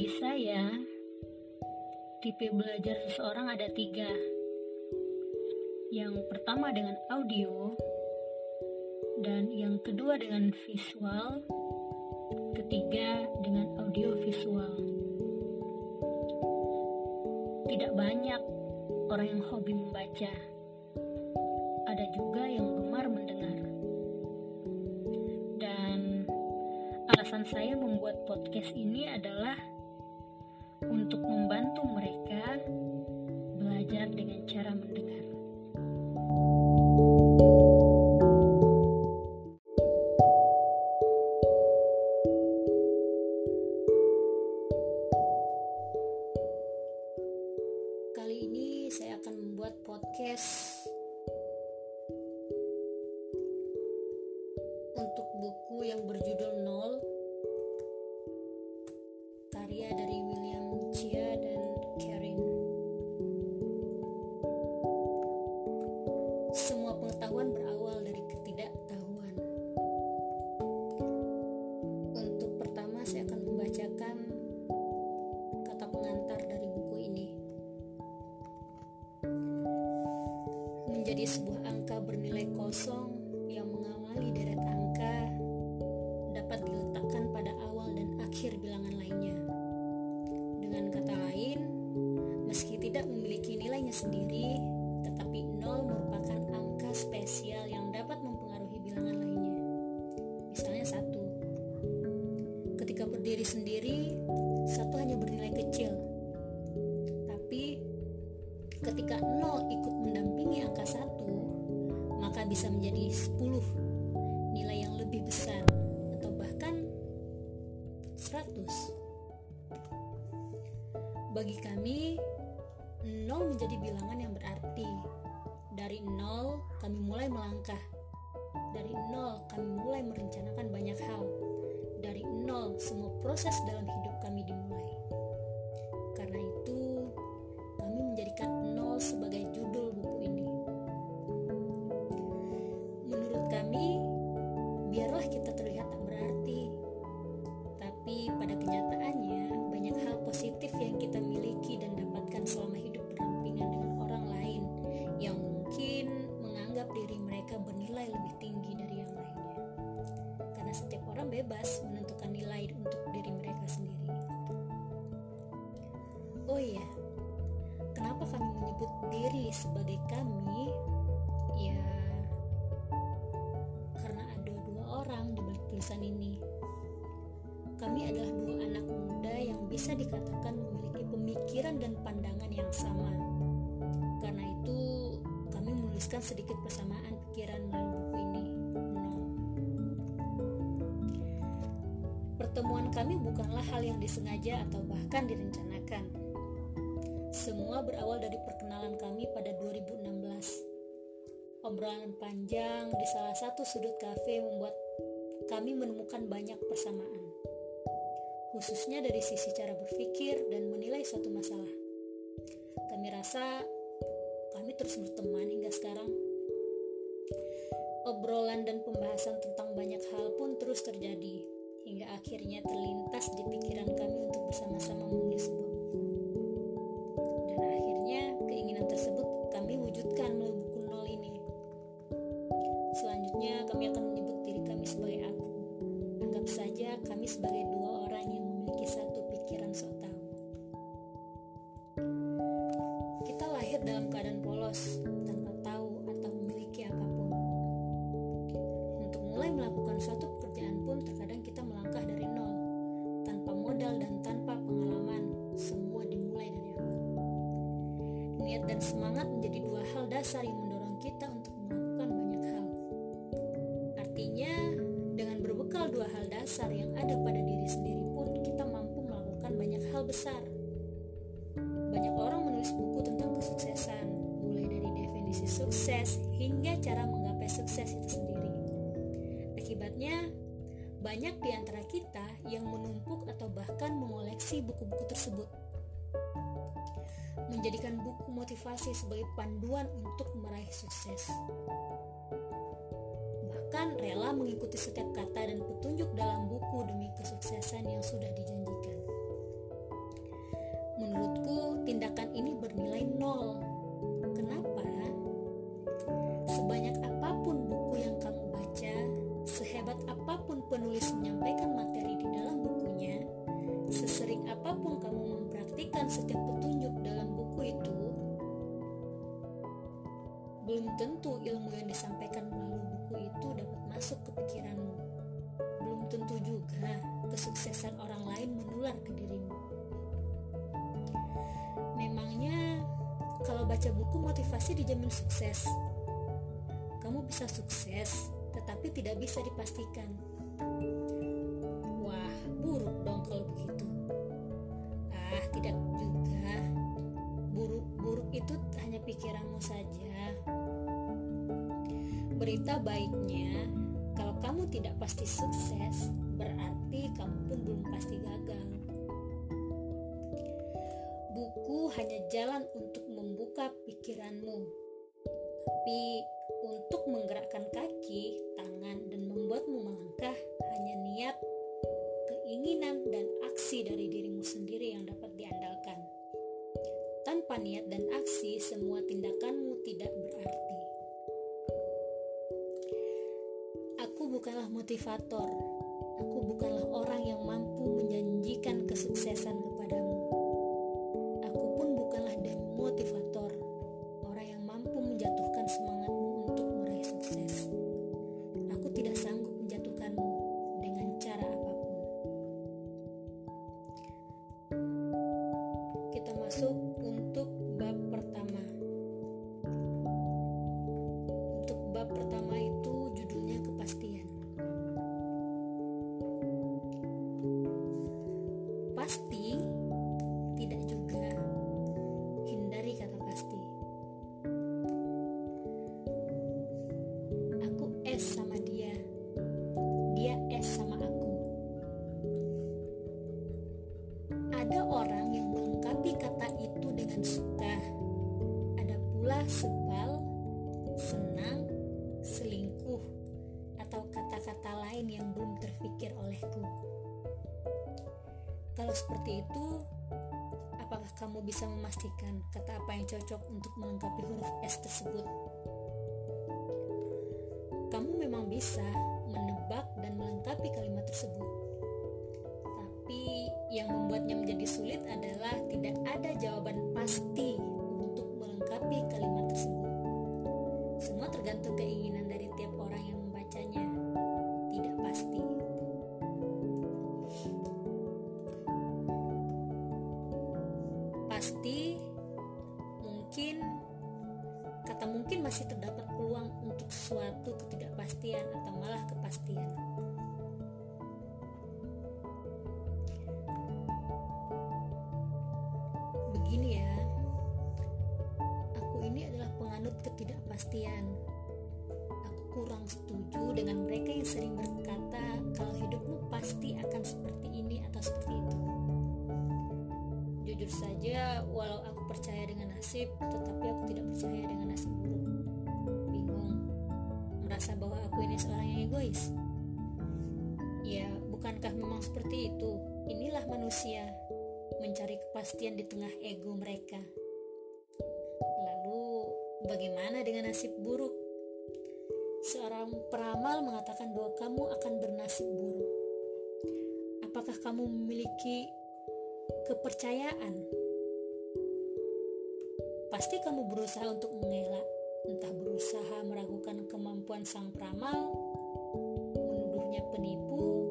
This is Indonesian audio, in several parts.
Bagi saya, tipe belajar seseorang ada tiga. Yang pertama dengan audio, dan yang kedua dengan visual, ketiga dengan audio visual. Tidak banyak orang yang hobi membaca, ada juga yang gemar mendengar. Dan alasan saya membuat podcast ini adalah untuk membantu mereka belajar dengan cara mendengar. Bebas menentukan nilai untuk diri mereka sendiri. Oh iya, kenapa kami menyebut diri sebagai kami? Ya, karena ada dua orang di balik tulisan ini. Kami adalah dua anak muda yang bisa dikatakan memiliki pemikiran dan pandangan yang sama. Karena itu, kami menuliskan sedikit persamaan pikiran disengaja atau bahkan direncanakan. Semua berawal dari perkenalan kami pada 2016. Obrolan panjang di salah satu sudut kafe membuat kami menemukan banyak persamaan. Khususnya dari sisi cara berpikir dan menilai suatu masalah. Kami rasa kami terus berteman hingga sekarang. Obrolan dan pembahasan tentang banyak hal pun terus terjadi, hingga akhirnya terlintas di pikiran kami untuk bersama-sama menulis sebuah besar. Banyak orang menulis buku tentang kesuksesan, mulai dari definisi sukses hingga cara menggapai sukses itu sendiri. Akibatnya, banyak di antara kita yang menumpuk atau bahkan mengoleksi buku-buku tersebut. Menjadikan buku motivasi sebagai panduan untuk meraih sukses. Bahkan rela mengikuti setiap kata dan petunjuk dalam buku demi kesuksesan yang sudah dijanjikan. Menurutku, tindakan ini bernilai nol. Kenapa? Sebanyak apa pun buku yang kamu baca, sehebat apa pun penulis menyampaikan materi di dalam bukunya, sesering apa pun kamu mempraktikkan setiap petunjuk dalam buku itu, belum tentu ilmu yang disampaikan melalui buku itu dapat masuk ke pikiranmu. Belum tentu juga kesuksesan orang lain menular ke dirimu. Memangnya kalau baca buku motivasi dijamin sukses. Kamu bisa sukses, tetapi tidak bisa dipastikan. Wah, buruk dong kalau begitu. Ah, tidak juga. Buruk-buruk itu hanya pikiranmu saja. Berita baiknya, kalau kamu tidak pasti sukses, berarti kamu pun belum pasti gagal. Jalan untuk membuka pikiranmu, tapi untuk menggerakkan kaki, tangan, dan membuatmu melangkah hanya niat, keinginan, dan aksi dari dirimu sendiri yang dapat diandalkan. Tanpa niat dan aksi, semua tindakanmu tidak berarti. bukanlah motivator. Seperti itu, apakah kamu bisa memastikan kata apa yang cocok untuk melengkapi huruf S tersebut? Kamu memang bisa menebak dan melengkapi kalimat tersebut. Tapi yang membuatnya menjadi sulit adalah tidak ada jawaban pasti mungkin kata mungkin masih terdapat peluang untuk suatu ketidakpastian atau malah kepastian. Nasib, tetapi aku tidak percaya dengan nasib buruk. Bingung, merasa bahwa aku ini seorang yang egois. Ya, bukankah memang seperti itu? Inilah manusia, mencari kepastian di tengah ego mereka. Lalu, bagaimana dengan nasib buruk? Seorang peramal mengatakan bahwa kamu akan bernasib buruk. Apakah kamu memiliki kepercayaan? Pasti kamu berusaha untuk mengelak, entah berusaha meragukan kemampuan sang peramal, menuduhnya penipu,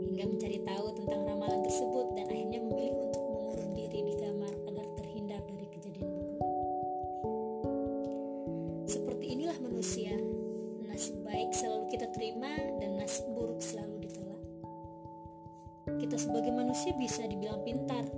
hingga mencari tahu tentang ramalan tersebut dan akhirnya memilih untuk mengurung diri di kamar agar terhindar dari kejadian buruk. Seperti inilah manusia, nasib baik selalu kita terima dan nasib buruk selalu ditolak. Kita sebagai manusia bisa dibilang pintar,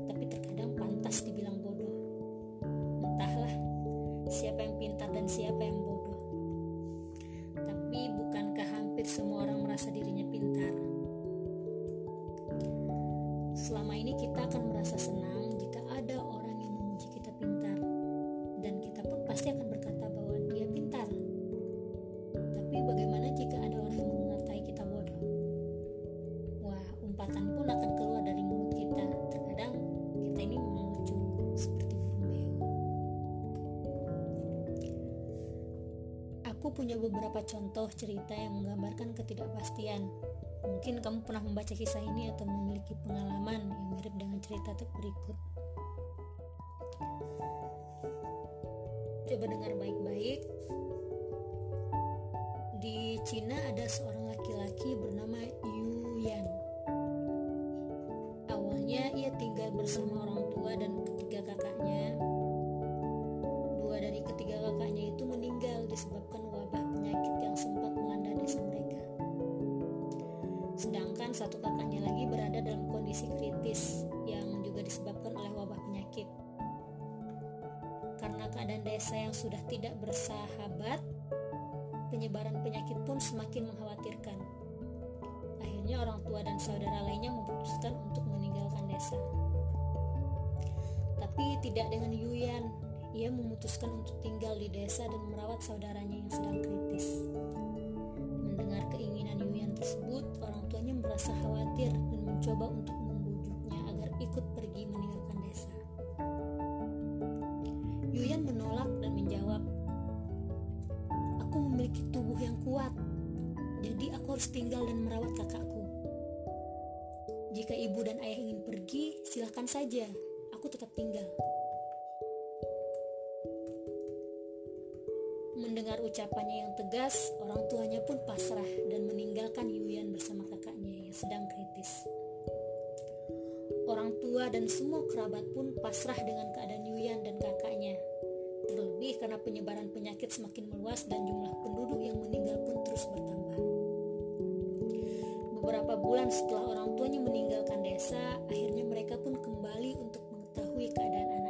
punya beberapa contoh cerita yang menggambarkan ketidakpastian. Mungkin kamu pernah membaca kisah ini atau memiliki pengalaman yang mirip dengan cerita berikut. Coba dengar baik-baik. Di Cina ada seorang Sedangkan satu kakaknya lagi berada dalam kondisi kritis yang juga disebabkan oleh wabah penyakit. Karena keadaan desa yang sudah tidak bersahabat, penyebaran penyakit pun semakin mengkhawatirkan. Akhirnya orang tua dan saudara lainnya memutuskan untuk meninggalkan desa. Tapi tidak dengan Yuyan ia memutuskan untuk tinggal di desa dan merawat saudaranya yang sedang kritis. Mendengar keinginan tersebut, orang tuanya merasa khawatir dan mencoba untuk Mendengar ucapannya yang tegas, orang tuanya pun pasrah dan meninggalkan Yuyan bersama kakaknya yang sedang kritis. Orang tua dan semua kerabat pun pasrah dengan keadaan Yuyan dan kakaknya. Terlebih karena penyebaran penyakit semakin meluas dan jumlah penduduk yang meninggal pun terus bertambah. Beberapa bulan setelah orang tuanya meninggalkan desa, akhirnya mereka pun kembali untuk mengetahui keadaan anak-anaknya.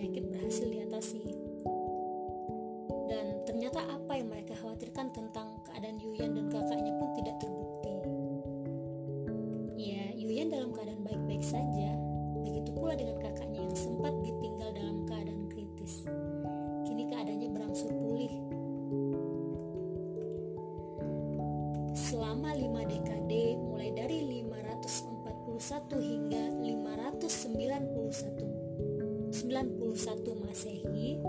Penyakit berhasil diatasi. Dan ternyata apa yang mereka khawatirkan tentang 91 Masehi,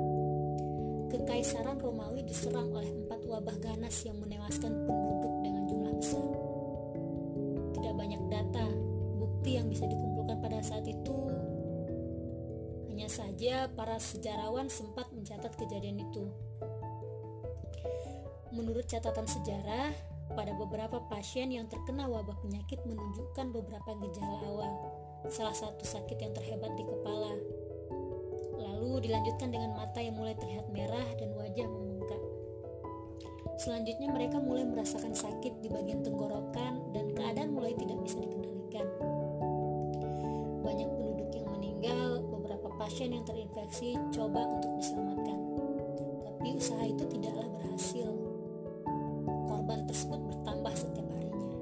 Kekaisaran Romawi diserang oleh empat wabah ganas yang menewaskan penduduk dengan jumlah besar. Tidak banyak data, bukti yang bisa dikumpulkan pada saat itu. Hanya saja para sejarawan sempat mencatat kejadian itu. Menurut catatan sejarah, pada beberapa pasien yang terkena wabah penyakit menunjukkan beberapa gejala awal. Salah satu sakit yang terhebat di kepala, Lalu dilanjutkan dengan mata yang mulai terlihat merah dan wajah membengkak. Selanjutnya mereka mulai merasakan sakit di bagian tenggorokan dan keadaan mulai tidak bisa dikendalikan. Banyak penduduk yang meninggal, beberapa pasien yang terinfeksi coba untuk diselamatkan. Tapi usaha itu tidaklah berhasil. Korban tersebut bertambah setiap harinya.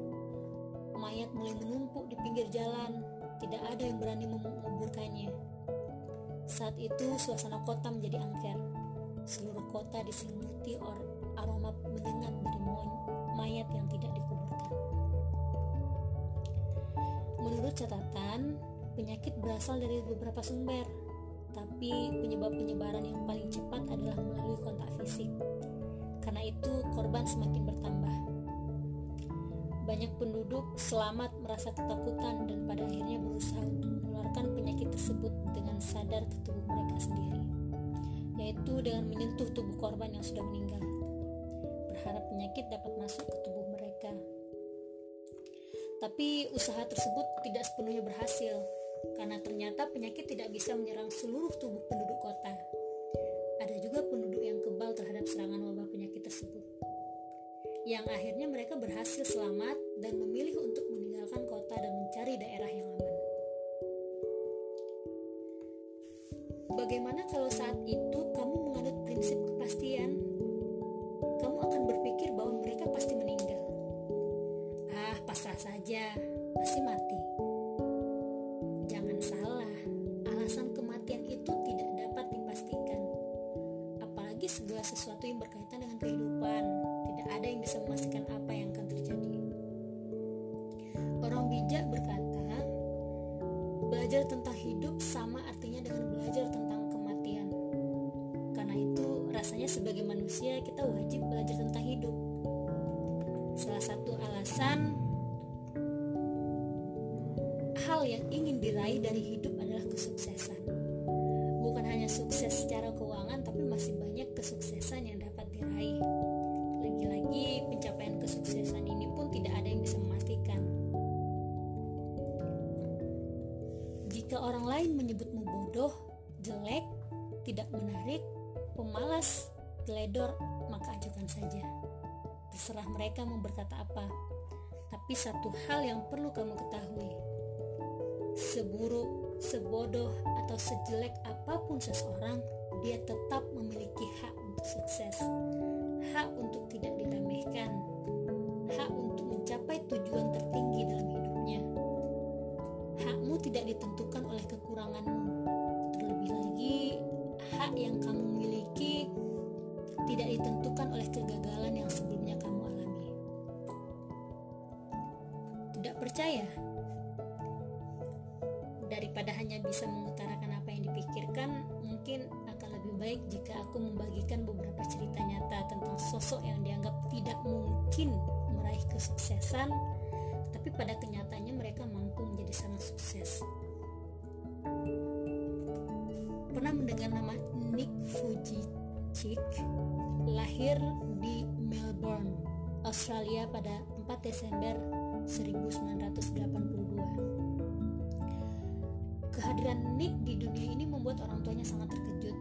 Mayat mulai menumpuk di pinggir jalan, tidak ada yang berani menguburkannya. Saat itu suasana kota menjadi angker. Seluruh kota diselimuti aroma menyengat dari mayat yang tidak dikuburkan. Menurut catatan, penyakit berasal dari beberapa sumber, tapi penyebab penyebaran yang paling cepat adalah melalui kontak fisik. Karena itu, korban semakin bertambah. Banyak penduduk selamat merasa ketakutan dan pada akhirnya berusaha untuk menularkan penyakit tersebut dengan sadar ke tubuh mereka sendiri, yaitu dengan menyentuh tubuh korban yang sudah meninggal. Berharap penyakit dapat masuk ke tubuh mereka. Tapi usaha tersebut tidak sepenuhnya berhasil, karena ternyata penyakit tidak bisa menyerang seluruh tubuh penduduk kota. Yang akhirnya mereka berhasil selamat dan memilih untuk meninggalkan kota dan mencari daerah yang aman. Bagaimana kalau saat itu kamu alasan hal yang ingin diraih dari hidup adalah kesuksesan. Bukan hanya sukses secara keuangan, tapi masih banyak kesuksesan yang dapat diraih. Lagi-lagi, pencapaian kesuksesan ini pun tidak ada yang bisa memastikan. Jika orang lain menyebutmu bodoh, jelek, tidak menarik, pemalas, teledor, maka ajukan saja. Terserah mereka mau berkata apa. Tapi satu hal yang perlu kamu ketahui. Seburuk, sebodoh, atau sejelek apa pun seseorang, dia tetap memiliki hak untuk sukses. Hak untuk tidak diremehkan. Hak untuk mencapai tujuan tertinggi dalam hidupnya. Hakmu tidak ditentukan oleh kekuranganmu. Terlebih lagi, hak yang kamu percaya? Daripada hanya bisa mengutarakan apa yang dipikirkan, mungkin akan lebih baik jika aku membagikan beberapa cerita nyata tentang sosok yang dianggap tidak mungkin meraih kesuksesan, tapi pada kenyataannya mereka mampu menjadi sangat sukses. Pernah mendengar nama Nick Vujicic? Lahir di Melbourne, Australia pada 4 Desember 1982. Kehadiran Nick di dunia ini membuat orang tuanya sangat terkejut.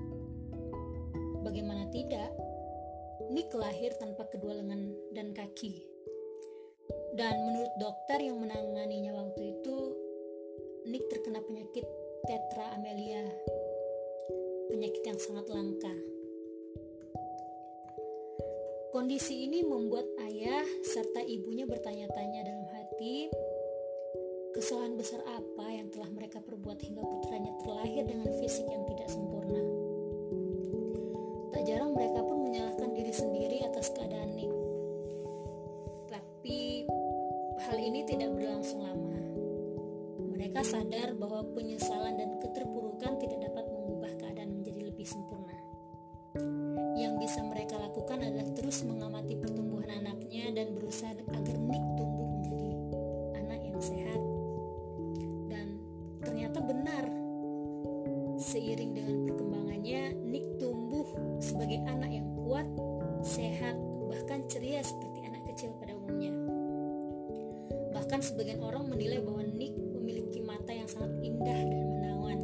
Bagaimana tidak? Nick lahir tanpa kedua lengan dan kaki. Dan menurut dokter yang menanganinya waktu itu, Nick terkena penyakit tetra amelia, penyakit yang sangat langka. Kondisi ini membuat ayah serta ibunya bertanya-tanya dalam hati, kesalahan besar apa yang telah mereka perbuat hingga putranya terlahir dengan fisik yang tidak sempurna. Tak jarang mereka pun menyalahkan diri sendiri atas keadaan Nick. Tapi hal ini tidak berlangsung lama. Mereka sadar bahwa penyesalan dan keterpurukan tidak bahkan ceria seperti anak kecil pada umumnya. Bahkan sebagian orang menilai bahwa Nick memiliki mata yang sangat indah dan menawan,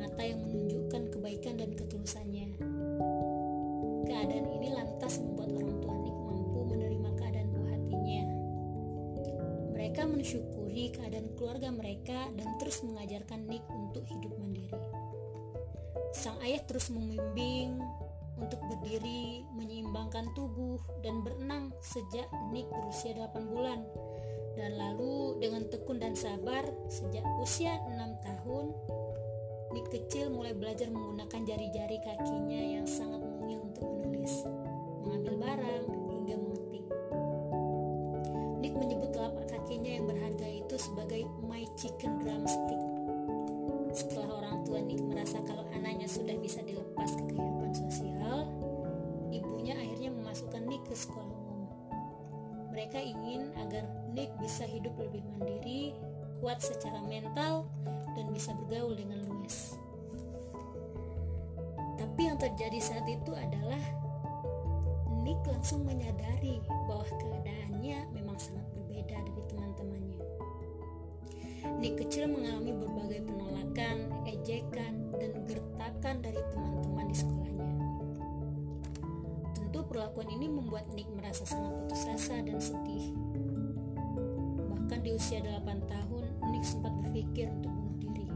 mata yang menunjukkan kebaikan dan ketulusannya. Keadaan ini lantas membuat orang tua Nick mampu menerima keadaan buah hatinya. Mereka mensyukuri keadaan keluarga mereka dan terus mengajarkan Nick untuk hidup mandiri. Sang ayah terus membimbing untuk berdiri, menyeimbangkan tubuh, dan berenang sejak Nick berusia 8 bulan. Dan lalu dengan tekun dan sabar, sejak usia 6 tahun, Nick kecil mulai belajar menggunakan jari-jari kakinya yang sangat mungil untuk menulis, mengambil barang, hingga mengetik. Nick menyebut telapak kakinya yang berharga itu sebagai my chicken drumstick. Setelah orang tua Nick merasa kalau anaknya sudah bisa Mereka ingin agar Nick bisa hidup lebih mandiri, kuat secara mental, dan bisa bergaul dengan luas. Tapi yang terjadi saat itu adalah Nick langsung menyadari bahwa keadaannya memang sangat berbeda dari teman-temannya. Nick kecil mengalami berbagai penolakan, ejekan, dan gertakan dari teman-teman di sekolahnya. Perlakuan ini membuat Nick merasa sangat putus asa dan sedih. Bahkan di usia 8 tahun, Nick sempat berpikir untuk bunuh diri.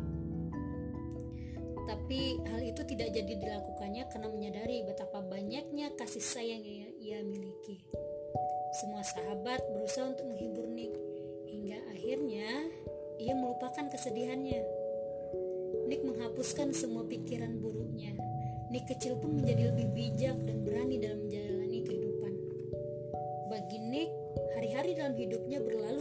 Tapi hal itu tidak jadi dilakukannya karena menyadari betapa banyaknya kasih sayang yang ia miliki. Semua sahabat berusaha untuk menghibur Nick hingga akhirnya ia melupakan kesedihannya. Nick menghapuskan semua pikiran buruknya. Nick kecil pun menjadi lebih bijak dan berani dalam menjalani kehidupan. Bagi Nick, hari-hari dalam hidupnya berlalu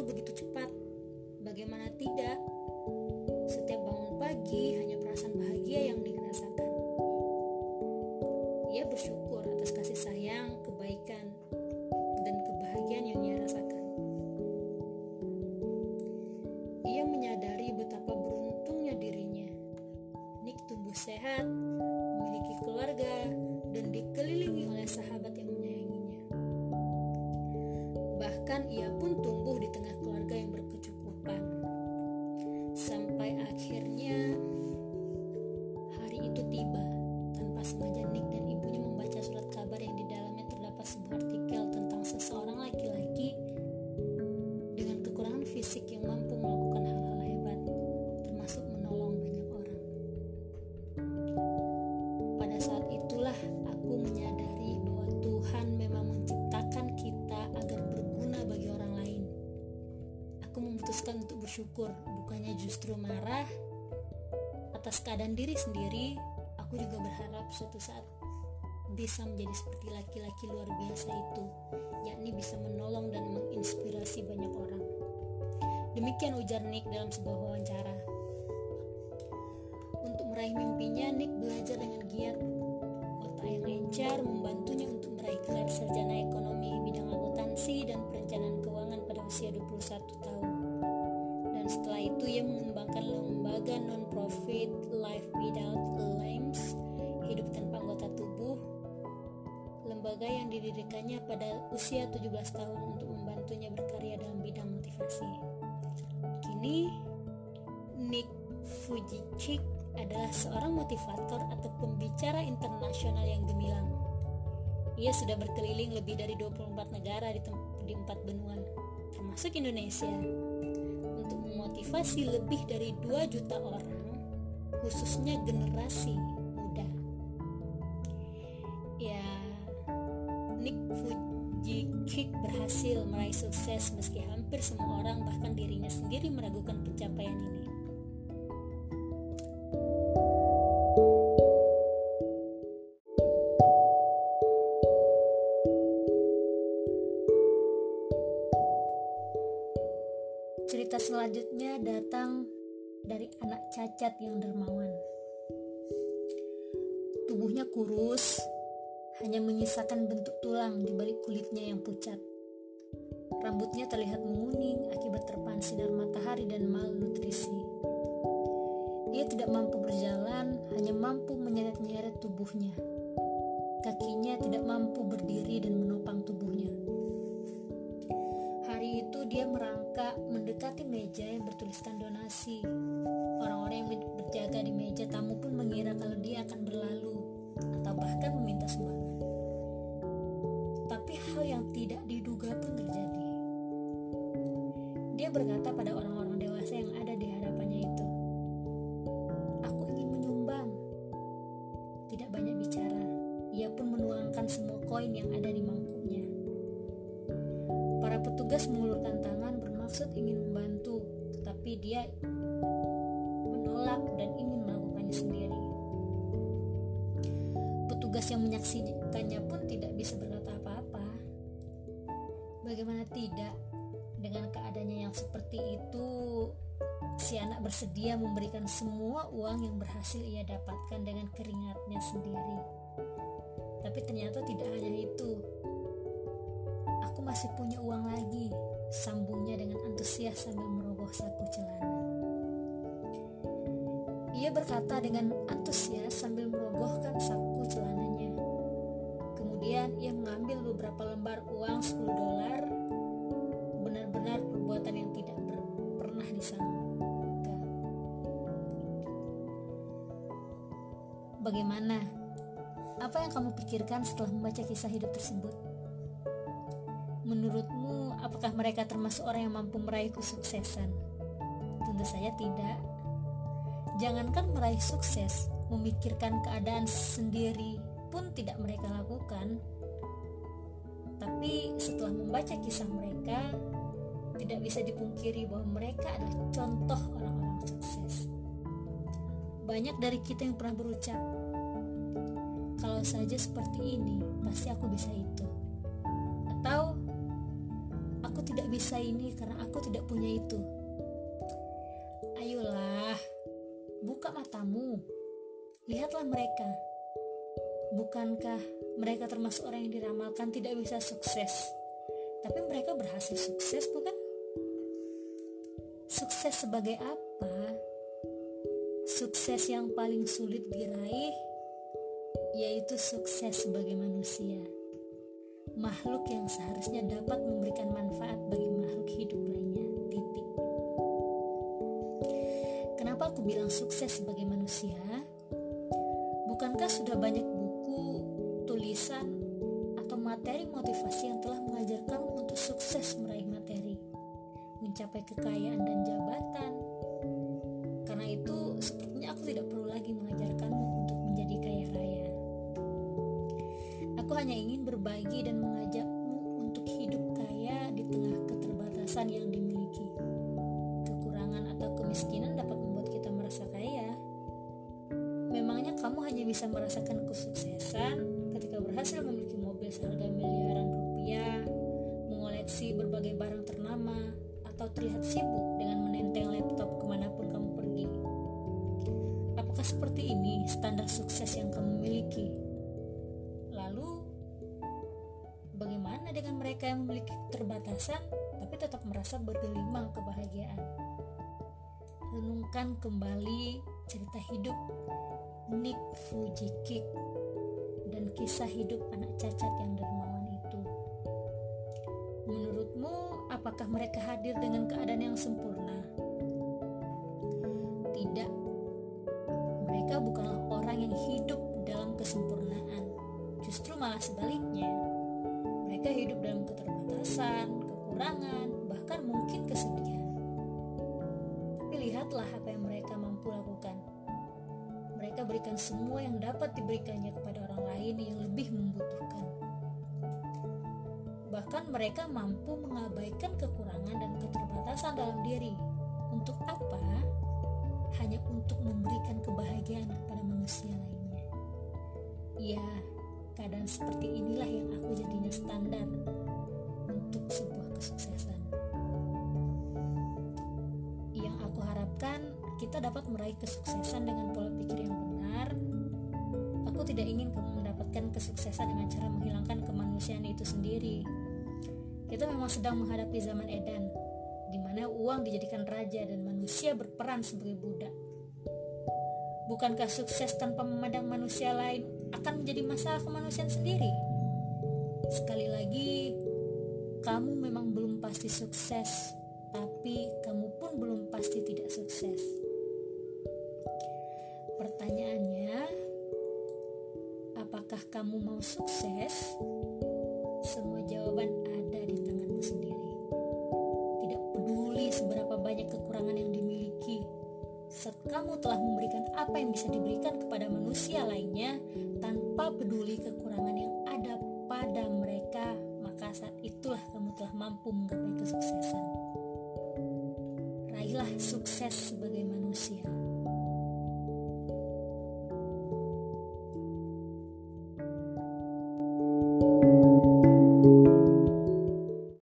bersyukur, bukannya justru marah atas keadaan diri sendiri. Aku juga berharap suatu saat bisa menjadi seperti laki-laki luar biasa itu, yakni bisa menolong dan menginspirasi banyak orang. Demikian ujar Nick dalam sebuah wawancara. Dan setelah itu ia mengembangkan lembaga non-profit Life Without Limbs, hidup tanpa anggota tubuh, lembaga yang didirikannya pada usia 17 tahun untuk membantunya berkarya dalam bidang motivasi. Kini, Nick Fujicik adalah seorang motivator atau pembicara internasional yang gemilang. Ia sudah berkeliling lebih dari 24 negara di, di empat benua, termasuk Indonesia, memotivasi lebih dari 2 juta orang, khususnya generasi muda. Ya, Nick Fujikik berhasil meraih sukses meski hampir semua orang bahkan dirinya sendiri meragukan pencapaian ini. Cerita selanjutnya datang dari anak cacat yang dermawan. Tubuhnya kurus, hanya menyisakan bentuk tulang di balik kulitnya yang pucat. Rambutnya terlihat menguning akibat terpaan sinar matahari dan malnutrisi. Ia tidak mampu berjalan, hanya mampu menyeret-nyeret tubuhnya. Kakinya tidak mampu berdiri dan menopang tubuhnya. Pun menuangkan semua koin yang ada di mangkuknya. Para petugas mengulurkan tangan bermaksud ingin membantu, tetapi dia menolak dan ingin melakukannya sendiri. Petugas yang menyaksikannya pun tidak bisa berkata apa-apa. Bagaimana tidak, dengan keadaannya yang seperti itu, si anak bersedia memberikan semua uang yang berhasil ia dapatkan dengan keringatnya sendiri. Tapi ternyata tidak hanya itu, Aku masih punya uang lagi, sambungnya dengan antusias sambil merogoh saku celana. Ia berkata dengan antusias sambil merogohkan saku celananya. Kemudian ia mengambil beberapa lembar uang 10 dolar, benar-benar perbuatan yang tidak pernah disangka. Bagaimana? Apa yang kamu pikirkan setelah membaca kisah hidup tersebut? Menurutmu, apakah mereka termasuk orang yang mampu meraih kesuksesan? Tentu saja tidak. Jangankan meraih sukses, memikirkan keadaan sendiri pun tidak mereka lakukan. Tapi setelah membaca kisah mereka, tidak bisa dipungkiri bahwa mereka adalah contoh orang-orang sukses. Banyak dari kita yang pernah berucap, kalau saja seperti ini, pasti aku bisa itu. Atau aku tidak bisa ini karena aku tidak punya itu. Ayolah, buka matamu. Lihatlah mereka. Bukankah mereka termasuk orang yang diramalkan tidak bisa sukses? Tapi mereka berhasil sukses, bukan? Sukses sebagai apa? Sukses yang paling sulit diraih yaitu sukses sebagai manusia. Makhluk yang seharusnya dapat memberikan manfaat bagi makhluk hidup lainnya. Titik. Kenapa aku bilang sukses sebagai manusia? Bukankah sudah banyak buku, tulisan, atau materi motivasi yang telah mengajarkanmu untuk sukses meraih materi, mencapai kekayaan dan jabatan, karena itu, sepertinya aku tidak perlu lagi mengajarkanmu kemiskinan dapat membuat kita merasa kaya. Memangnya kamu hanya bisa merasakan kesuksesan ketika berhasil memiliki mobil seharga miliaran rupiah, mengoleksi berbagai barang ternama, atau terlihat sibuk dengan menenteng laptop ke mana pun kamu pergi. Apakah seperti ini standar sukses yang kamu miliki? Lalu, bagaimana dengan mereka yang memiliki keterbatasan tapi tetap merasa bergelimang kebahagiaan? Renungkan kembali cerita hidup Nick Fujikik dan kisah hidup anak cacat yang dermawan itu. Menurutmu, apakah mereka hadir dengan keadaan yang sempurna? Tidak, mereka bukanlah orang yang hidup dalam kesempurnaan. Justru malah sebaliknya. Mereka hidup dalam keterbatasan, kekurangan, bahkan mungkin kesedihan. Lihatlah apa yang mereka mampu lakukan. Mereka berikan semua yang dapat diberikannya kepada orang lain yang lebih membutuhkan. Bahkan mereka mampu mengabaikan kekurangan dan keterbatasan dalam diri. Untuk apa? hanya untuk memberikan kebahagiaan kepada manusia lainnya. Ya, keadaan seperti inilah yang aku jadinya standar untuk sebuah kesuksesan. Meraih kesuksesan dengan pola pikir yang benar. Aku tidak ingin kamu mendapatkan kesuksesan dengan cara menghilangkan kemanusiaan itu sendiri. Kita memang sedang menghadapi zaman edan, di mana uang dijadikan raja dan manusia berperan sebagai budak. Bukankah sukses tanpa memandang manusia lain akan menjadi masalah kemanusiaan sendiri? Sekali lagi, kamu memang belum pasti sukses, tapi kamu pun belum pasti tidak sukses. Pertanyaannya, apakah kamu mau sukses?